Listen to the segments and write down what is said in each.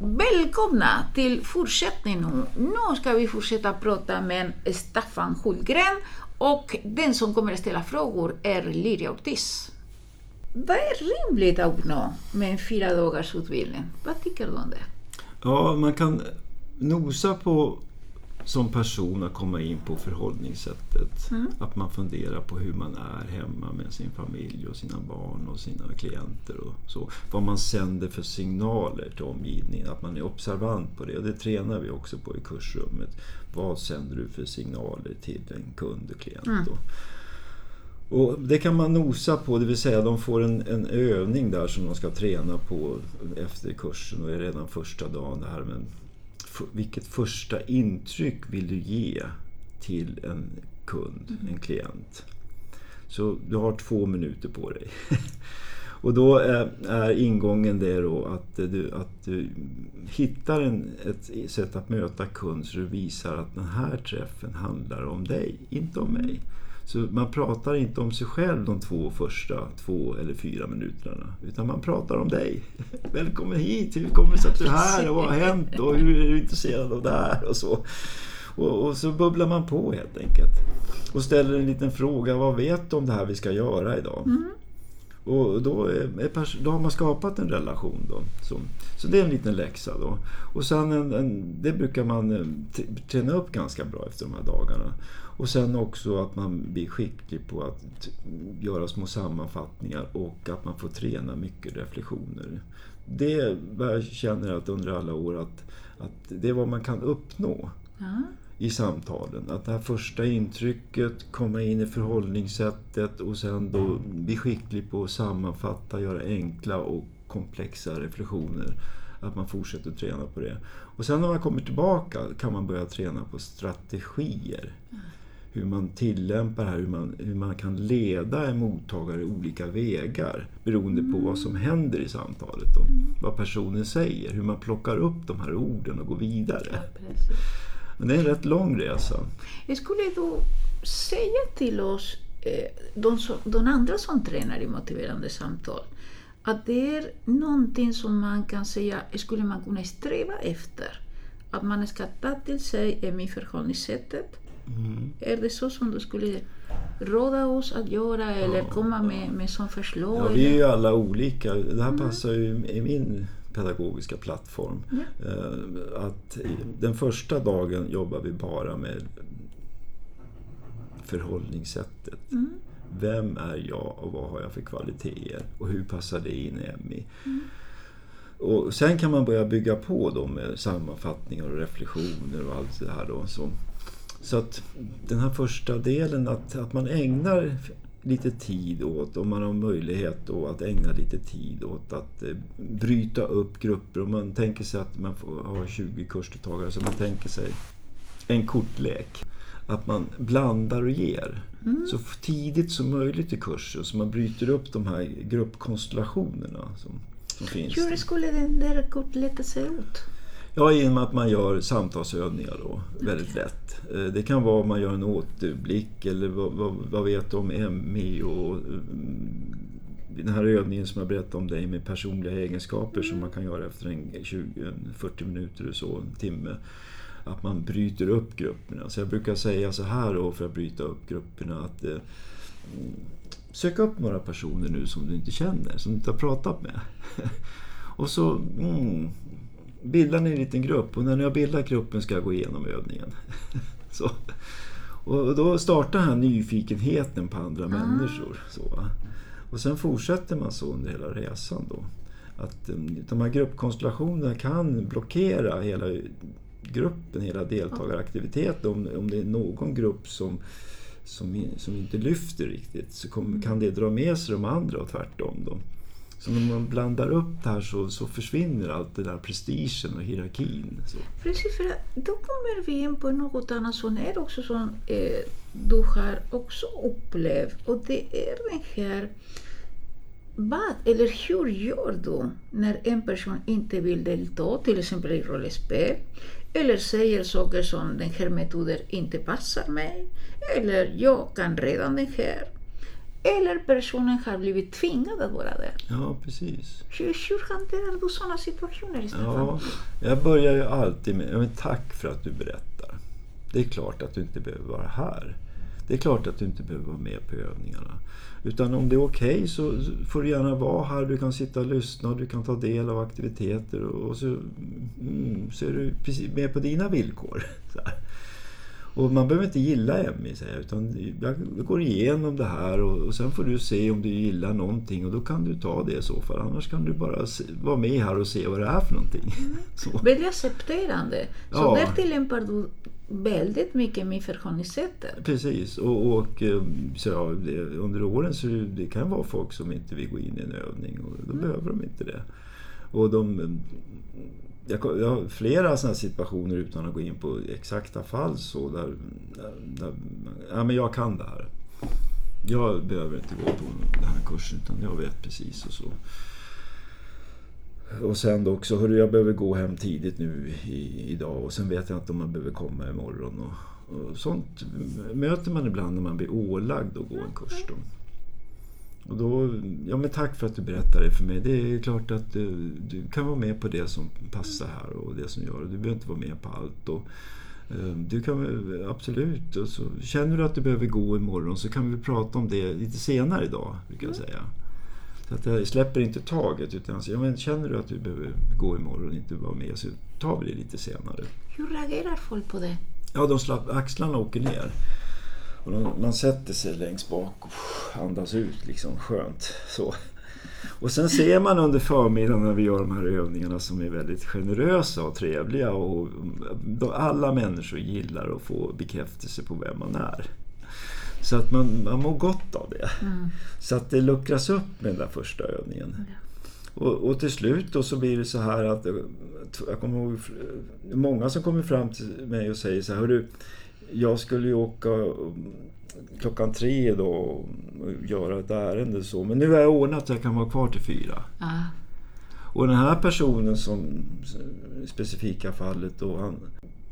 Välkomna till fortsättningen. nu. Nu ska vi fortsätta prata med Staffan Hultgren och den som kommer att ställa frågor är Liria Ortiz. Vad är rimligt att uppnå med en fyra dagars utbildning? Vad tycker du om det? Ja, man kan nosa på som person att komma in på förhållningssättet. Mm. Att man funderar på hur man är hemma med sin familj och sina barn och sina klienter. och så. Vad man sänder för signaler till omgivningen. Att man är observant på det. Och det tränar vi också på i kursrummet. Vad sänder du för signaler till en kund och klient? Mm. Och det kan man nosa på, det vill säga de får en, en övning där som de ska träna på efter kursen och redan första dagen det här men f- vilket första intryck vill du ge till en kund, en klient? Så du har två minuter på dig. Och då är, är ingången det då att du, att du hittar en, ett sätt att möta kund så du visar att den här träffen handlar om dig, inte om mig. Så man pratar inte om sig själv de två första två eller fyra minuterna. Utan man pratar om dig. Välkommen hit, hur kommer det sig att du är här och vad har hänt och hur är du intresserad av det här och så. Och, och så bubblar man på helt enkelt. Och ställer en liten fråga, vad vet du om det här vi ska göra idag? Och då, är, då har man skapat en relation. Då, så, så det är en liten läxa. Då. Och sen en, en, det brukar man eh, träna upp ganska bra efter de här dagarna. Och sen också att man blir skicklig på att göra små sammanfattningar och att man får träna mycket reflektioner. Det jag känner att under alla år att, att det är vad man kan uppnå Ja. i samtalen. Att det här första intrycket, komma in i förhållningssättet och sen då bli skicklig på att sammanfatta, göra enkla och komplexa reflektioner. Att man fortsätter träna på det. Och sen när man kommer tillbaka kan man börja träna på strategier. Hur man tillämpar det här, hur man, hur man kan leda en mottagare olika vägar beroende på vad som händer i samtalet. Då. Vad personen säger, hur man plockar upp de här orden och går vidare. Precis. Men det är en rätt lång resa. Skulle du säga till oss, eh, de, som, de andra som tränar i motiverande samtal, att det är någonting som man kan säga, skulle man kunna sträva efter? Att man ska ta till sig eh, förhållningssättet? Är det så som du skulle råda oss att göra eller komma med, med som förslag? Ja, vi är ju alla olika. Det här passar ju i min pedagogiska plattform. Ja. Eh, Att den första dagen jobbar vi bara med förhållningssättet. Vem är jag och vad har jag för kvaliteter? Och hur passar det in i MI? Och sen kan man börja bygga på då med sammanfattningar och reflektioner och allt det här. Då, så. Så att den här första delen, att, att man ägnar lite tid åt, om man har möjlighet då att ägna lite tid åt att eh, bryta upp grupper. Om man tänker sig att man får ha 20 kursdeltagare, så man tänker sig en kortlek. Att man blandar och ger. Så tidigt som möjligt i kursen, så man bryter upp de här gruppkonstellationerna som, som finns. Hur skulle den där kortleken se ut? Ja, genom att man gör samtalsövningar då, väldigt lätt. Eh, Det kan vara man gör en återblick eller vad, vad, vad vet du om MI och mm, den här övningen som jag berättade om dig med personliga egenskaper som man kan göra efter en 20, en 40 minuter eller så, en timme. Att man bryter upp grupperna. Så jag brukar säga så här då för att bryta upp grupperna att eh, mm, sök upp några personer nu som du inte känner, som du inte har pratat med. och så mm, bildar ni en liten grupp och när ni har bildat gruppen ska jag gå igenom övningen. så. Och då startar här nyfikenheten på andra människor. Så, och sen fortsätter man så under hela resan. Då. Att um, de här gruppkonstellationerna kan blockera hela gruppen, hela deltagaraktiviteten. Om, om det är någon grupp som, som, som inte lyfter riktigt så kommer, kan det dra med sig de andra och tvärtom. Då. Så när man blandar upp det här så, så försvinner allt det där prestigen och hierarkin. Så. Precis, för då kommer vi in på något annat som är också som eh, du har också upplevt och det är den här vad eller hur gör du när en person inte vill delta, till exempel i rollspel, eller säger saker som den här metoden inte passar mig, eller jag kan redan den här. Eller personen har blivit tvingad att vara där. Ja, precis. Hur, hur hanterar du sådana situationer, Stefan? Ja, jag börjar ju alltid med men tack för att du berättar. Det är klart att du inte behöver vara här. Det är klart att du inte behöver vara med på övningarna. Utan om det är okej okay, så får du gärna vara här. Du kan sitta och lyssna, du kan ta del av aktiviteter och så, mm, så är du med på dina villkor. Och man behöver inte gilla MI, säger utan jag går igenom det här och, och sen får du se om du gillar någonting och då kan du ta det i så fall. Annars kan du bara se, vara med här och se vad det är för någonting. Mm. Väldigt accepterande. Så ja. där tillämpar du väldigt mycket med förhållningssättet. Precis, och, och eh, så ja, under åren så det kan vara folk som inte vill gå in i en övning och då mm. behöver de inte det. Och de, jag, jag har flera sådana situationer utan att gå in på exakta fall så där, där, där ja, men jag kan det här. Jag behöver inte gå på den här kursen utan jag vet precis och så. Och sen också, hörru jag behöver gå hem tidigt nu i, idag och sen vet jag inte om jag behöver komma imorgon. Och, och sånt möter man ibland när man blir ålagd att gå en kurs. Då. Och då, ja men tack för att du berättar det för mig. Det är klart att du, du kan vara med på det som passar här och det som gör. Du behöver inte vara med på allt. Och, eh, du kan absolut, och så, känner du att du behöver gå imorgon så kan vi prata om det lite senare idag, brukar jag säga. Så att jag släpper inte taget utan jag säger, ja, men känner du att du behöver gå imorgon och inte vara med så tar vi det lite senare. Hur reagerar folk på det? Ja, de slapp, axlarna åker ner. Och man sätter sig längst bak och andas ut liksom skönt. Så. Och sen ser man under förmiddagen när vi gör de här övningarna som är väldigt generösa och trevliga och alla människor gillar att få bekräftelse på vem man är. Så att man, man mår gott av det. Mm. Så att det luckras upp med den där första övningen. Ja. Och, och, till slut då så blir det så här att jag kommer ihåg många som kommer fram till mig och säger så här, jag skulle ju åka klockan tre då och göra ett ärende så. Men nu har jag ordnat att jag kan vara kvar till fyra. Ah. Och den här personen som specifika fallet då, han,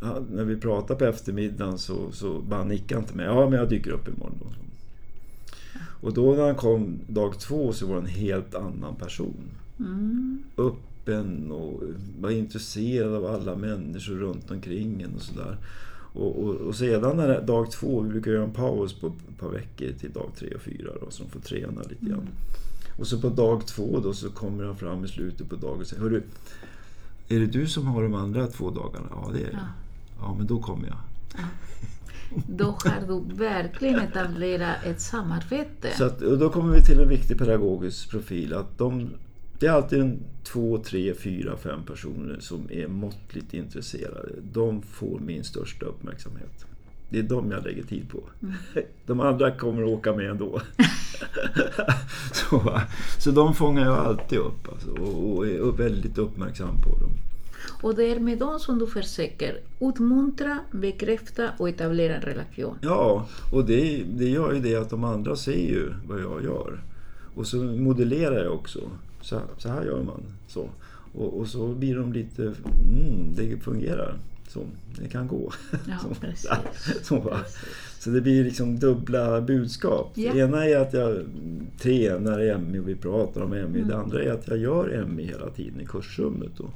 han, när vi pratade på eftermiddagen så, så bara nickade han till mig. Ja, men jag dyker upp imorgon. Då. Och då när han kom dag två så var det en helt annan person. Mm. Öppen och var intresserad av alla människor runt omkring en och sådär. Och, och, och, sedan när dag två, vi brukar göra en paus på ett par veckor till dag tre och fyra då, så de får träna lite grann. Mm. Och så på dag två då så kommer han fram i slutet på dagen och säger Hörru, är det du som har de andra två dagarna? Ja, det är det. Ja, ja men då kommer jag. Ja. Då har du verkligen etablerat ett samarbete. Så att, och då kommer vi till en viktig pedagogisk profil. Att de det är alltid en två, tre, fyra, fem personer som är måttligt intresserade. De får min största uppmärksamhet. Det är de jag lägger tid på. Mm. De andra kommer att åka med ändå. så, så de fångar jag alltid upp alltså, och, är väldigt uppmärksam på dem. Och det är med dem som du försöker utmuntra, bekräfta och etablera en relation. Ja, och det, det gör ju det att de andra ser ju vad jag gör. Och så modellerar jag också. Så, så här gör man. Så. Och, och så blir de lite, mm, det fungerar. Så, det kan gå. Ja, så, precis. Så, precis. så det blir liksom dubbla budskap. Ja. Det ena är att jag tränar MI och vi pratar om MI. Mm. Det andra är att jag gör MI hela tiden i kursrummet. Och,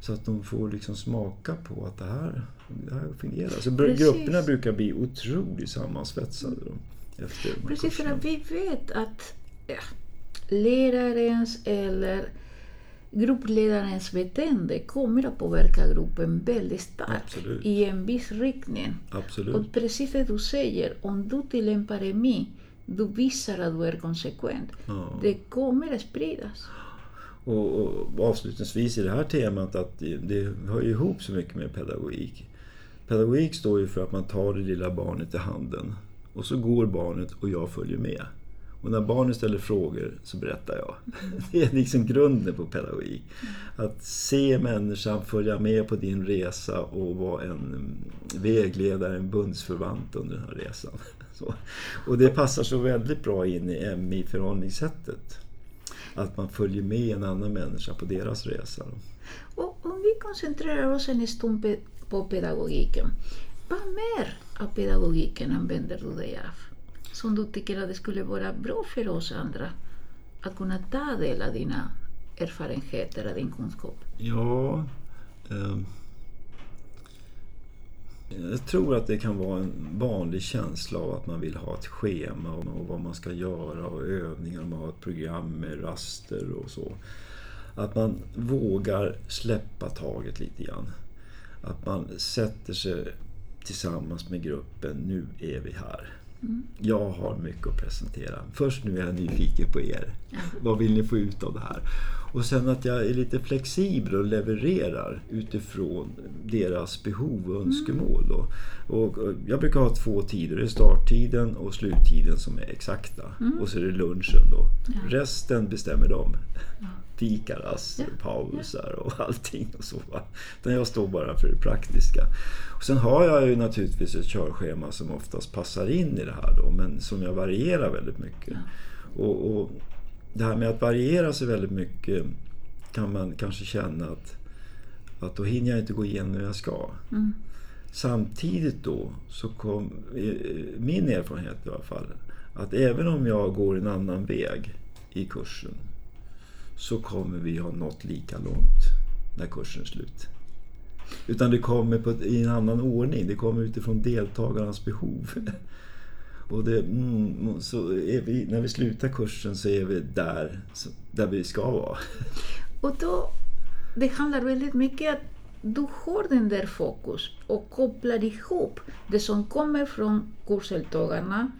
så att de får liksom smaka på att det här, det här fungerar. Så Precis. grupperna brukar bli otroligt sammansvetsade. Efter Precis, för vi vet att ja, lärarens eller gruppledarens beteende kommer att påverka gruppen väldigt starkt Absolut. i en viss riktning. Absolut. Och precis det du säger, om du tillämpar EMI, du visar att du är konsekvent. Ja. Det kommer att spridas. Och, och, avslutningsvis i det här temat att det, det hör ihop så mycket med pedagogik. Pedagogik står ju för att man tar det lilla barnet i handen och så går barnet och jag följer med. Och när barnen ställer frågor så berättar jag. Det är liksom grunden på pedagogik. Att se människan, följa med på din resa och vara en vägledare, en bundsförvant under den här resan. Så. Och det passar så väldigt bra in i MI-förhållningssättet. Att man följer med en annan människa på deras resa. Och om vi koncentrerar oss en stund på pedagogiken. Vad mer av pedagogiken använder du dig av? Som du tycker att det skulle vara bra för oss andra att kunna ta del av dina erfarenheter och din kunskap? Ja... Eh, jag tror att det kan vara en vanlig känsla av att man vill ha ett schema och vad man ska göra och övningar, man har ett program med raster och så. Att man vågar släppa taget lite grann. Att man sätter sig tillsammans med gruppen, nu är vi här. Mm. Jag har mycket att presentera. Först nu är jag nyfiken på er. Vad vill ni få ut av det här? Och sen att jag är lite flexibel och levererar utifrån deras behov och önskemål. Då. Och jag brukar ha två tider. Det är starttiden och sluttiden som är exakta. Mm. Och så är det lunchen då. Ja. Resten bestämmer de. Ja. Fikarast, ja. pausar och allting. Och så. Utan jag står bara för det praktiska. Och sen har jag ju naturligtvis ett körschema som oftast passar in i det här då. Men som jag varierar väldigt mycket. Och, och det här med att variera sig väldigt mycket kan man kanske känna att, att då hinner jag inte gå igenom det jag ska. Mm. Samtidigt då så kom min erfarenhet i alla fall att även om jag går en annan väg i kursen så kommer vi ha nått lika långt när kursen är slut. Utan det kommer på, i en annan ordning. Det kommer utifrån deltagarnas behov. Och det, mm, så vi, när vi slutar kursen så är vi där, där vi ska vara. Och då, det handlar väldigt mycket om att du har den där fokus och kopplar ihop det som kommer från kursdeltagarna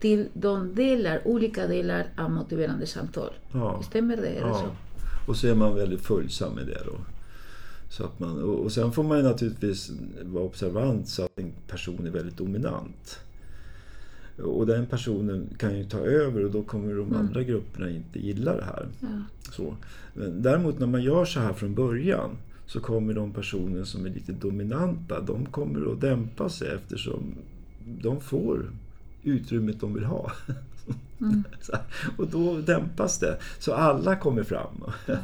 till de delar, olika delar av motiverande samtal. Ja. Stämmer det? Ja. så? Och så är man väldigt följsam med det då. Så att man, och sen får man naturligtvis vara observant så att en person är väldigt dominant. Och den personen kan ju ta över och då kommer de mm. andra grupperna inte gilla det här. Ja. Så. Men däremot när man gör så här från början så kommer de personer som är lite dominanta, de kommer att dämpa sig eftersom de får utrymmet de vill ha. Mm. och då dämpas det. Så alla kommer fram.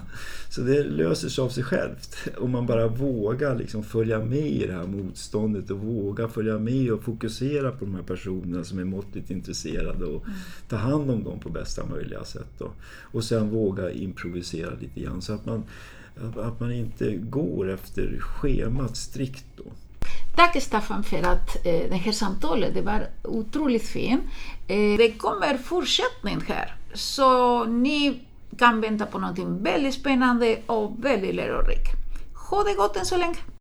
Så det löser sig av sig självt. Om man bara vågar liksom följa med i det här motståndet och vågar följa med och fokusera på de här personerna som är måttligt intresserade och mm. ta hand om dem på bästa möjliga sätt. Då. Och sen våga improvisera lite grann så att man, att man inte går efter schemat strikt. Då. Tack Staffan för att eh, det här samtalet det var otroligt fint. Eh, det kommer fortsättning här, så ni kan vänta på någonting väldigt spännande och väldigt lärorikt. Ha det gott än så länge!